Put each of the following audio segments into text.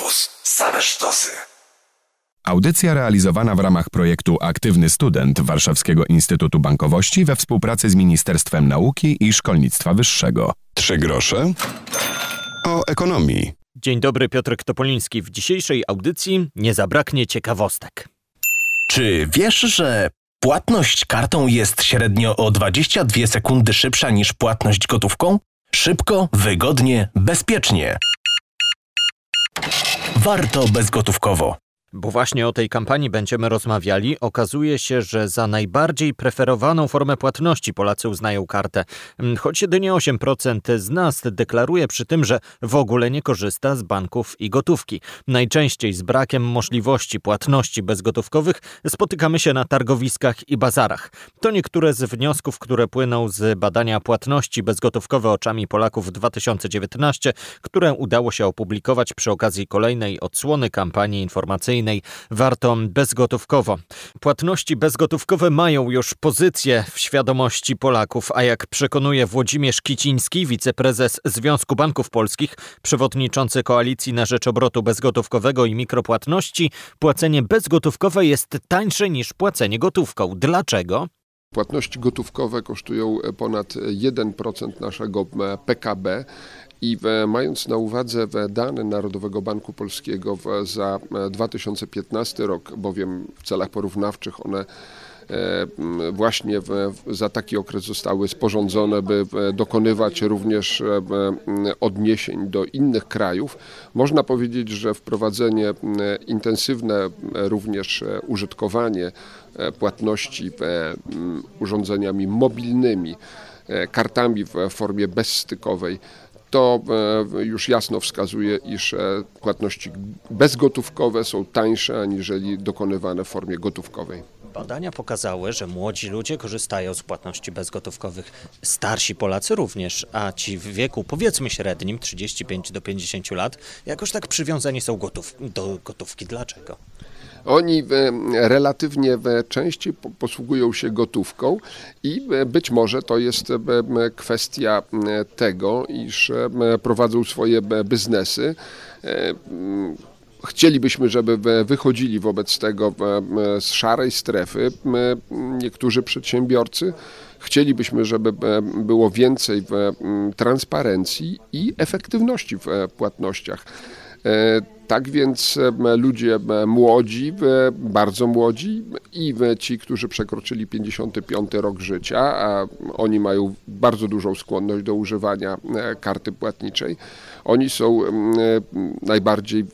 Campus. Same sztosy. Audycja realizowana w ramach projektu Aktywny Student Warszawskiego Instytutu Bankowości we współpracy z Ministerstwem Nauki i Szkolnictwa Wyższego. Trzy grosze o ekonomii. Dzień dobry, Piotr Topoliński. W dzisiejszej audycji nie zabraknie ciekawostek. Czy wiesz, że płatność kartą jest średnio o 22 sekundy szybsza niż płatność gotówką? Szybko, wygodnie, bezpiecznie. Warto bezgotówkowo. Bo właśnie o tej kampanii będziemy rozmawiali. Okazuje się, że za najbardziej preferowaną formę płatności Polacy uznają kartę. Mm, Choć jedynie 8% z nas deklaruje przy tym, że w ogóle nie korzysta z banków i gotówki. Najczęściej z brakiem możliwości płatności bezgotówkowych spotykamy się na targowiskach i bazarach. To niektóre z wniosków, które płyną z badania płatności bezgotówkowe oczami Polaków 2019, które udało się opublikować przy okazji kolejnej odsłony kampanii informacyjnej Warto bezgotówkowo. Płatności bezgotówkowe mają już pozycję w świadomości Polaków, a jak przekonuje Włodzimierz Kiciński, wiceprezes Związku Banków Polskich, przewodniczący Koalicji na Rzecz Obrotu Bezgotówkowego i Mikropłatności, płacenie bezgotówkowe jest tańsze niż płacenie gotówką. Dlaczego? Płatności gotówkowe kosztują ponad 1% naszego PKB i w, mając na uwadze w dane Narodowego Banku Polskiego w, za e, 2015 rok, bowiem w celach porównawczych one e, właśnie za taki okres zostały sporządzone, by dokonywać również e, odniesień do innych krajów. Można powiedzieć, że wprowadzenie intensywne również e, użytkowanie e, płatności urządzeniami mobilnymi, e, kartami w formie bezstykowej, to e, już jasno wskazuje, iż e, płatności bezgotówkowe są tańsze aniżeli dokonywane w formie gotówkowej. Badania pokazały, że młodzi ludzie korzystają z płatności bezgotówkowych, starsi Polacy również, a ci w wieku powiedzmy średnim, 35 do 50 lat, jakoś tak przywiązani są gotów, do gotówki. Dlaczego? Oni e, relatywnie e, częściej po- posługują się gotówką i e, być może to jest e, kwestia tego, iż e, prowadzą swoje e, biznesy. E, Chcielibyśmy, żeby e, wychodzili wobec tego e, z szarej strefy niektórzy przedsiębiorcy. Chcielibyśmy, żeby e, było więcej transparencji i efektywności w e, płatnościach. Tak więc ludzie młodzi, bardzo młodzi i ci, którzy przekroczyli 55 rok życia, a oni mają bardzo dużą skłonność do używania e, karty płatniczej, oni są e, najbardziej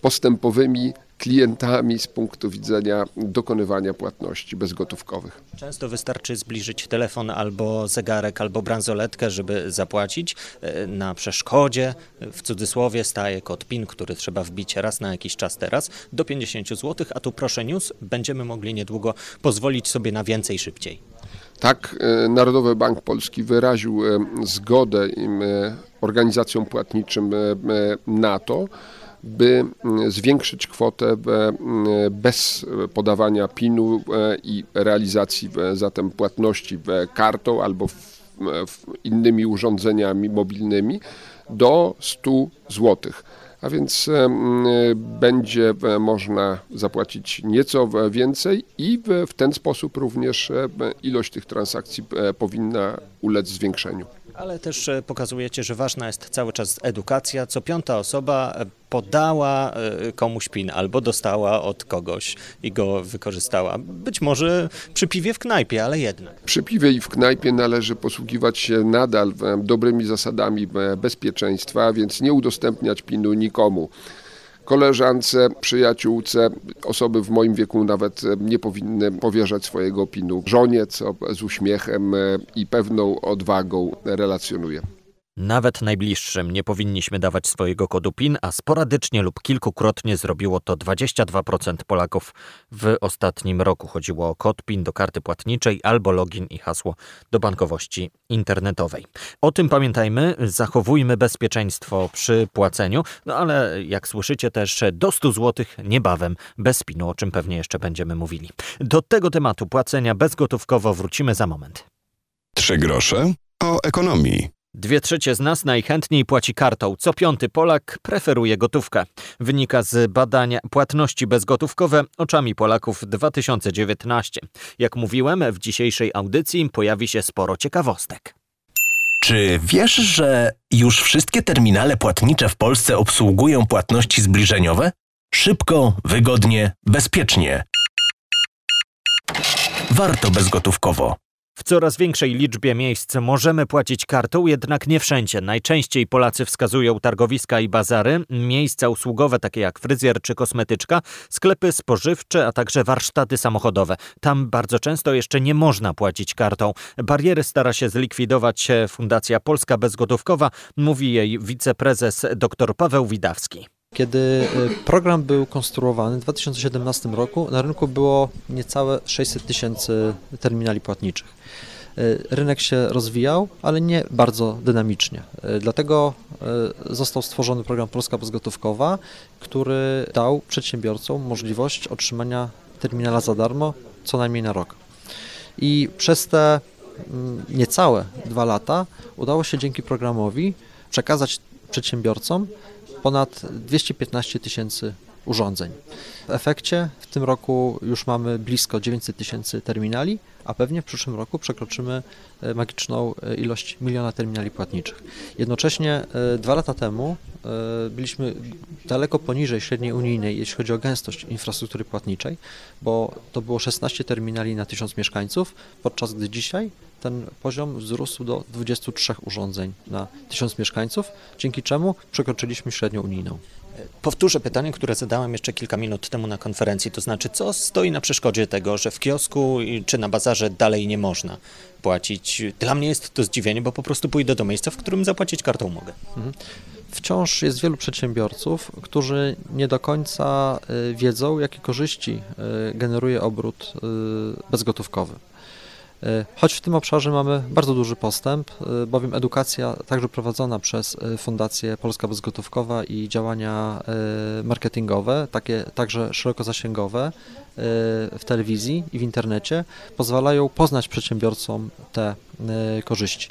postępowymi klientami z punktu widzenia dokonywania płatności bezgotówkowych. Często wystarczy zbliżyć telefon albo zegarek, albo bransoletkę, żeby zapłacić. E, Na przeszkodzie, w cudzysłowie, staje kod PIN, który trzeba wbić raz na jakiś czas teraz, do 50 zł, a tu proszę news, będziemy mogli niedługo pozwolić sobie na więcej szybciej. Tak, e, Narodowy Bank Polski wyraził e, zgodę im, organizacjom płatniczym na to, by m, zwiększyć kwotę e, m, bez podawania PIN-u e, i realizacji e, zatem płatności kartą albo innymi urządzeniami mobilnymi do 100 złotych. A więc em, będzie można zapłacić nieco więcej i w, ten sposób również ilość tych transakcji powinna ulec zwiększeniu. Ale też e, pokazujecie, że ważna jest cały czas edukacja. Co piąta osoba e, podała e, komuś PIN albo dostała od kogoś i go wykorzystała. Być może przy piwie w knajpie, ale jednak. Przy piwie i w knajpie należy posługiwać się nadal dobrymi zasadami bezpieczeństwa, więc nie udostępniać PIN-u nikomu. Koleżance, przyjaciółce, osoby w moim wieku nawet e, nie powinny powierzać swojego PIN-u żonie, co z uśmiechem e, i pewną odwagą relacjonuje. Nawet najbliższym nie powinniśmy dawać swojego kodu PIN, a sporadycznie lub kilkukrotnie zrobiło to 22% Polaków w ostatnim roku. Chodziło o kod PIN do karty płatniczej albo login i hasło do bankowości internetowej. O tym pamiętajmy, zachowujmy bezpieczeństwo przy płaceniu, no ale jak słyszycie też do 100 zł niebawem bez PIN-u, o czym pewnie jeszcze będziemy mówili. Do tego tematu płacenia bezgotówkowo wrócimy za moment. Trzy grosze o ekonomii. Dwie trzecie z nas najchętniej płaci kartą. Co piąty Polak preferuje gotówkę. Wynika z badania płatności bezgotówkowe oczami Polaków 2019. Jak mówiłem, w dzisiejszej audycji pojawi się sporo ciekawostek. Czy wiesz, że już wszystkie terminale płatnicze w Polsce obsługują płatności zbliżeniowe? Szybko, wygodnie, bezpiecznie. Warto bezgotówkowo. W coraz większej liczbie miejsc możemy płacić kartą, jednak nie wszędzie. Najczęściej Polacy wskazują targowiska i bazary, miejsca usługowe takie jak fryzjer czy kosmetyczka, sklepy spożywcze, a także warsztaty samochodowe. Tam bardzo często jeszcze nie można płacić kartą. Bariery stara się zlikwidować Fundacja Polska Bezgotówkowa, mówi jej wiceprezes dr Paweł Widawski. Kiedy y, program był konstruowany w 2017 roku, na rynku było niecałe 600 tysięcy terminali płatniczych. Y, rynek się rozwijał, ale nie bardzo dynamicznie. Y, dlatego został stworzony program Polska Bezgotówkowa, który dał przedsiębiorcom możliwość otrzymania terminala za darmo co najmniej na rok. I przez te mm, niecałe dwa lata udało się dzięki programowi przekazać przedsiębiorcom ponad 215 tysięcy urządzeń. W efekcie w tym roku już mamy blisko 900 tysięcy terminali, a pewnie w przyszłym roku przekroczymy e, magiczną e, ilość miliona terminali płatniczych. Jednocześnie e, dwa lata temu byliśmy daleko poniżej średniej unijnej, jeśli chodzi o gęstość infrastruktury płatniczej, bo to było 16 terminali na 1000 mieszkańców, podczas gdy dzisiaj ten poziom wzrósł do 23 urządzeń na 1000 mieszkańców, dzięki czemu przekroczyliśmy średnią unijną. Powtórzę pytanie, które zadałem jeszcze kilka minut temu na konferencji, to znaczy co stoi na przeszkodzie tego, że w kiosku czy na bazarze dalej nie można płacić. Dla mnie jest to zdziwienie, bo po prostu pójdę do miejsca, w którym zapłacić kartą mogę. Mhm. Wciąż jest wielu przedsiębiorców, którzy nie do końca y, wiedzą, jakie korzyści y, generuje obrót y, bezgotówkowy. E, choć w tym obszarze mamy bardzo duży postęp, e, bowiem edukacja także prowadzona przez e, Fundację Polska Bezgotówkowa i działania marketingowe, takie także szerokozasięgowe w telewizji i w internecie pozwalają poznać przedsiębiorcom te korzyści.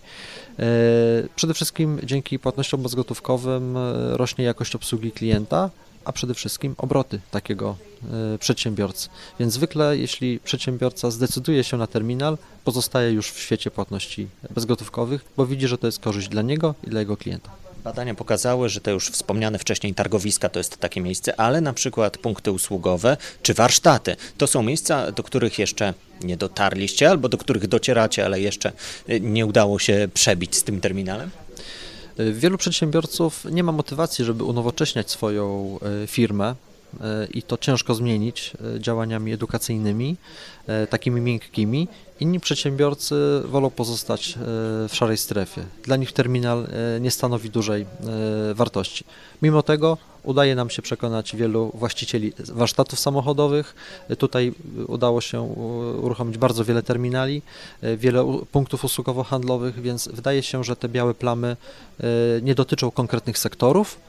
Przede wszystkim dzięki płatnościom bezgotówkowym rośnie jakość obsługi klienta, a przede wszystkim obroty takiego e, przedsiębiorcy. Więc zwykle, jeśli przedsiębiorca zdecyduje się na terminal, pozostaje już w świecie płatności bezgotówkowych, bo widzi, że to jest korzyść dla niego i dla jego klienta. Badania pokazały, że te już wspomniane wcześniej targowiska to jest takie miejsce, ale na przykład punkty usługowe czy warsztaty to są miejsca, do których jeszcze nie dotarliście albo do których docieracie, ale jeszcze e, nie udało się przebić z tym terminalem? Wielu przedsiębiorców nie ma motywacji, żeby unowocześniać swoją e, firmę e, i to ciężko zmienić e, działaniami edukacyjnymi, takimi miękkimi. Inni przedsiębiorcy wolą pozostać w szarej strefie. Dla nich terminal nie stanowi dużej wartości. Mimo tego udaje nam się przekonać wielu właścicieli warsztatów samochodowych. Tutaj udało się uruchomić bardzo wiele terminali, wiele punktów usługowo-handlowych, więc wydaje się, że te białe plamy e, nie dotyczą konkretnych sektorów,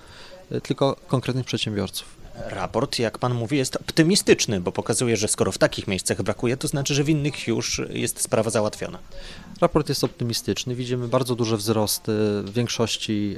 e, tylko konkretnych przedsiębiorców. Raport, jak pan mówi, jest optymistyczny, bo pokazuje, że skoro w takich miejscach brakuje, to znaczy, że w innych już jest sprawa załatwiona. Raport jest optymistyczny. Widzimy bardzo duże wzrosty w większości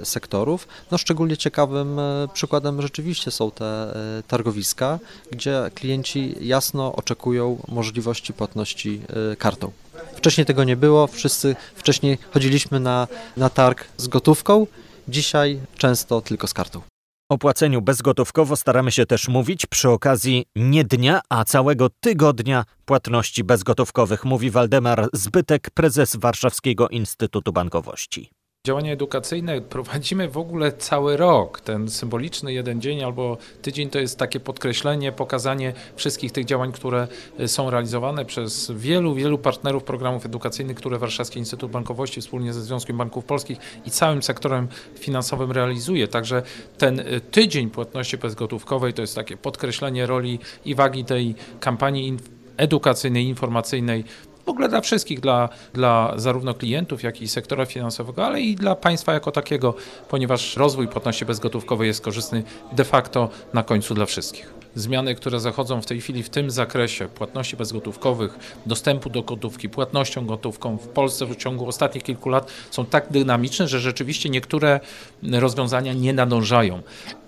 e, sektorów. No, szczególnie ciekawym e, przykładem rzeczywiście są te e, targowiska, gdzie klienci jasno oczekują możliwości płatności kartą. Wcześniej tego nie było, wszyscy wcześniej chodziliśmy na, na targ z gotówką, dzisiaj często tylko z kartą. O płaceniu bezgotówkowo staramy się też mówić przy okazji nie dnia, a całego tygodnia płatności bezgotówkowych, mówi Waldemar Zbytek, prezes Warszawskiego Instytutu Bankowości. Działania edukacyjne prowadzimy w ogóle cały rok. Ten symboliczny jeden dzień albo tydzień to jest takie podkreślenie, pokazanie wszystkich tych działań, które y, są realizowane przez wielu, wielu partnerów programów edukacyjnych, które Warszawski Instytut Bankowości wspólnie ze Związkiem Banków Polskich i całym sektorem finansowym realizuje. Także ten y, tydzień płatności bezgotówkowej to jest takie podkreślenie roli i wagi tej kampanii edukacyjnej, informacyjnej w ogóle dla wszystkich, dla, dla zarówno klientów, jak i sektora finansowego, ale i dla państwa jako takiego, ponieważ rozwój płatności bezgotówkowej jest korzystny de facto na końcu dla wszystkich. Zmiany, które zachodzą w tej chwili w tym zakresie płatności bezgotówkowych, dostępu do gotówki, płatnością gotówką w Polsce w ciągu ostatnich kilku lat są tak dynamiczne, że rzeczywiście niektóre rozwiązania nie nadążają.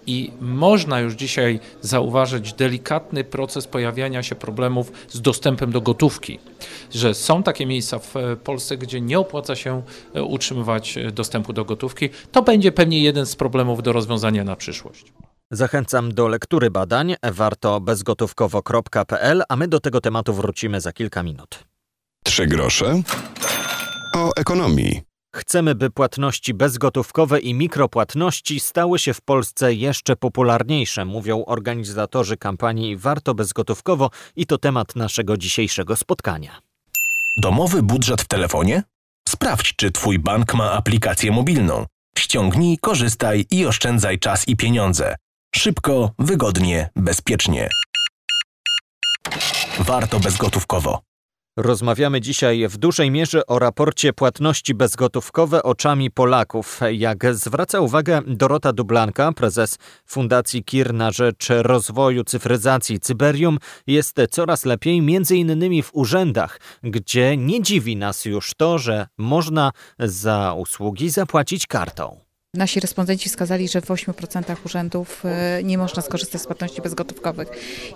I można już dzisiaj zauważyć delikatny proces pojawiania się problemów z dostępem do gotówki, że są takie miejsca w Polsce, gdzie nie opłaca się utrzymywać dostępu do gotówki. To będzie pewnie jeden z problemów do rozwiązania na przyszłość. Zachęcam do lektury badań warto bezgotówkowo.pl, a my do tego tematu wrócimy za kilka minut. Trzy grosze o ekonomii. Chcemy, by płatności bezgotówkowe i mikropłatności stały się w Polsce jeszcze popularniejsze, mówią organizatorzy kampanii Warto Bezgotówkowo i to temat naszego dzisiejszego spotkania. Domowy budżet w telefonie? Sprawdź, czy Twój bank ma aplikację mobilną. Ściągnij, korzystaj i oszczędzaj czas i pieniądze. Szybko, wygodnie, bezpiecznie. Warto bezgotówkowo. Rozmawiamy dzisiaj w dużej mierze o raporcie płatności bezgotówkowe oczami Polaków. Jak zwraca uwagę Dorota Dublanka, prezes Fundacji KIR na rzecz rozwoju cyfryzacji Cyberium, jest coraz lepiej między innymi w urzędach, gdzie nie dziwi nas już to, że można za usługi zapłacić kartą. Nasi respondenci wskazali, że w 8% urzędów e, nie można skorzystać z płatności bezgotówkowych.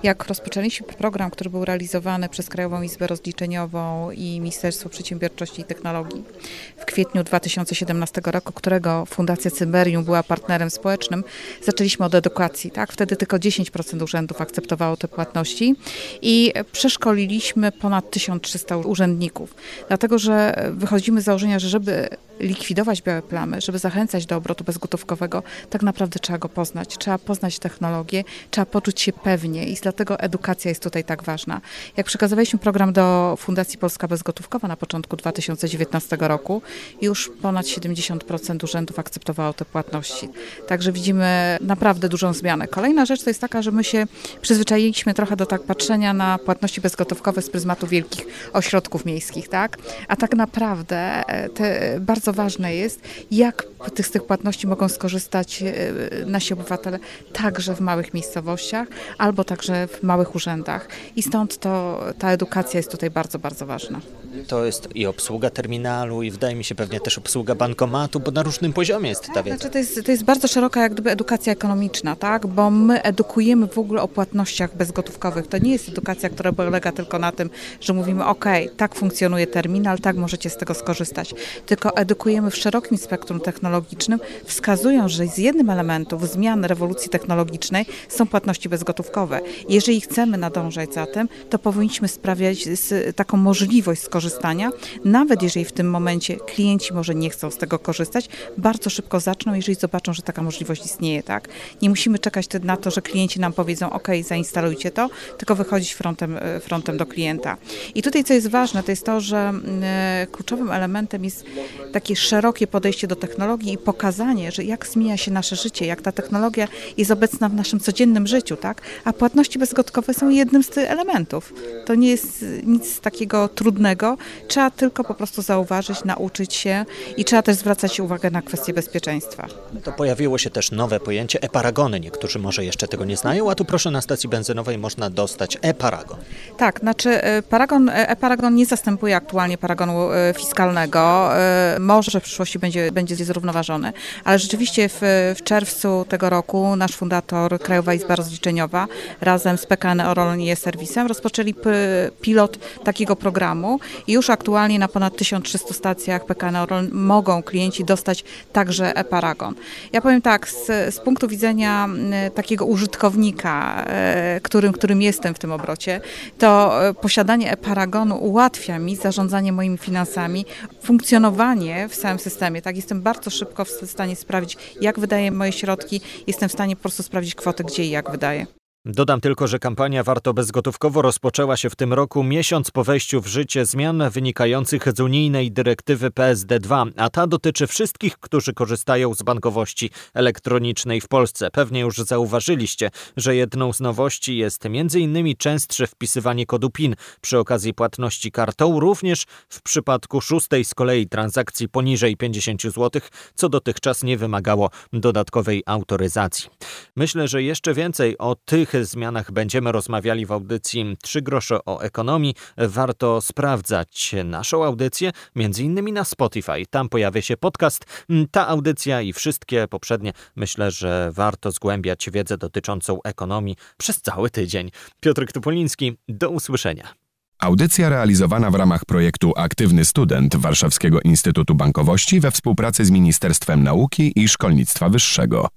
Jak rozpoczęliśmy program, który był realizowany przez Krajową Izbę Rozliczeniową i Ministerstwo Przedsiębiorczości i Technologii w kwietniu 2017 roku, którego Fundacja Cyberium była partnerem społecznym, zaczęliśmy od edukacji. Tak? Wtedy tylko 10% urzędów akceptowało te płatności i przeszkoliliśmy ponad 1300 urzędników. Dlatego, że wychodzimy z założenia, że żeby likwidować białe plamy, żeby zachęcać do obrotu bezgotówkowego, tak naprawdę trzeba go poznać. Trzeba poznać technologię, trzeba poczuć się pewnie i dlatego edukacja jest tutaj tak ważna. Jak przekazywaliśmy program do Fundacji Polska Bezgotówkowa na początku 2019 roku, już ponad 70% urzędów akceptowało te płatności. Także widzimy naprawdę dużą zmianę. Kolejna rzecz to jest taka, że my się przyzwyczailiśmy trochę do tak patrzenia na płatności bezgotówkowe z pryzmatu wielkich ośrodków miejskich, tak? A tak naprawdę e, te, bardzo ważne jest, jak z tych płatności mogą skorzystać e, nasi obywatele także w małych miejscowościach albo także w małych urzędach. I stąd to, ta edukacja jest tutaj bardzo, bardzo ważna. To jest i obsługa terminalu i wydaje mi się pewnie też obsługa bankomatu, bo na różnym poziomie jest ta wiedza. Znaczy to, jest, to jest bardzo szeroka jak gdyby edukacja ekonomiczna, tak? bo my edukujemy w ogóle o płatnościach bezgotówkowych. To nie jest edukacja, która polega tylko na tym, że mówimy ok, tak funkcjonuje terminal, tak możecie z tego skorzystać. Tylko edukujemy w szerokim spektrum technologicznym, wskazują, że z jednym elementów zmian rewolucji technologicznej są płatności bezgotówkowe. Jeżeli chcemy nadążać za tym, to powinniśmy sprawiać taką możliwość skorzystania, nawet jeżeli w tym momencie klienci może nie chcą z tego korzystać, bardzo szybko zaczną, jeżeli zobaczą, że taka możliwość istnieje. Tak? Nie musimy czekać na to, że klienci nam powiedzą, ok, zainstalujcie to, tylko wychodzić frontem, frontem do klienta. I tutaj co jest ważne, to jest to, że kluczowym elementem jest takie szerokie podejście do technologii i pokazanie, że jak zmienia się nasze życie, jak ta technologia jest obecna w naszym codziennym życiu, tak? A płatności bezgotówkowe są jednym z tych elementów. To nie jest nic takiego trudnego. Trzeba tylko po prostu zauważyć, nauczyć się i trzeba też zwracać uwagę na kwestie bezpieczeństwa. To pojawiło się też nowe pojęcie e-paragony. Niektórzy może jeszcze tego nie znają, a tu proszę na stacji benzynowej można dostać e-paragon. Tak, znaczy paragon, e-paragon nie zastępuje aktualnie paragonu fiskalnego. Może w przyszłości będzie, będzie zrównoważony, ale rzeczywiście w, w czerwcu tego roku nasz fundator Krajowa Izba Rozliczeniowa razem z PKN Orlen i e-serwisem rozpoczęli pilot takiego programu już aktualnie na ponad 1300 stacjach PKN mogą klienci dostać także e-paragon. Ja powiem tak, z, z punktu widzenia takiego użytkownika, e, którym, którym jestem w tym obrocie, to e, posiadanie e-paragonu ułatwia mi zarządzanie moimi finansami, funkcjonowanie w samym systemie. Tak, jestem bardzo szybko w stanie sprawdzić, jak wydaję moje środki, jestem w stanie po prostu sprawdzić kwotę, gdzie i jak wydaję. Dodam tylko, że kampania Warto Bezgotówkowo rozpoczęła się w tym roku miesiąc po wejściu w życie zmian wynikających z unijnej dyrektywy PSD2, a ta dotyczy wszystkich, którzy korzystają z bankowości elektronicznej w Polsce. Pewnie już zauważyliście, że jedną z nowości jest m.in. częstsze wpisywanie kodu PIN przy okazji płatności kartą, również w przypadku szóstej z kolei transakcji poniżej 50 zł, co dotychczas nie wymagało dodatkowej autoryzacji. Myślę, że jeszcze więcej o tych zmianach będziemy rozmawiali w audycji 3 grosze o ekonomii. Warto sprawdzać naszą audycję, między innymi na Spotify. Tam pojawia się podcast. Ta audycja i wszystkie poprzednie myślę, że warto zgłębiać wiedzę dotyczącą ekonomii przez cały tydzień. Piotr Tupoliński, do usłyszenia. Audycja realizowana w ramach projektu Aktywny Student Warszawskiego Instytutu Bankowości we współpracy z Ministerstwem Nauki i Szkolnictwa Wyższego.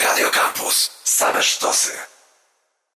Radio Campus. Same sztosy.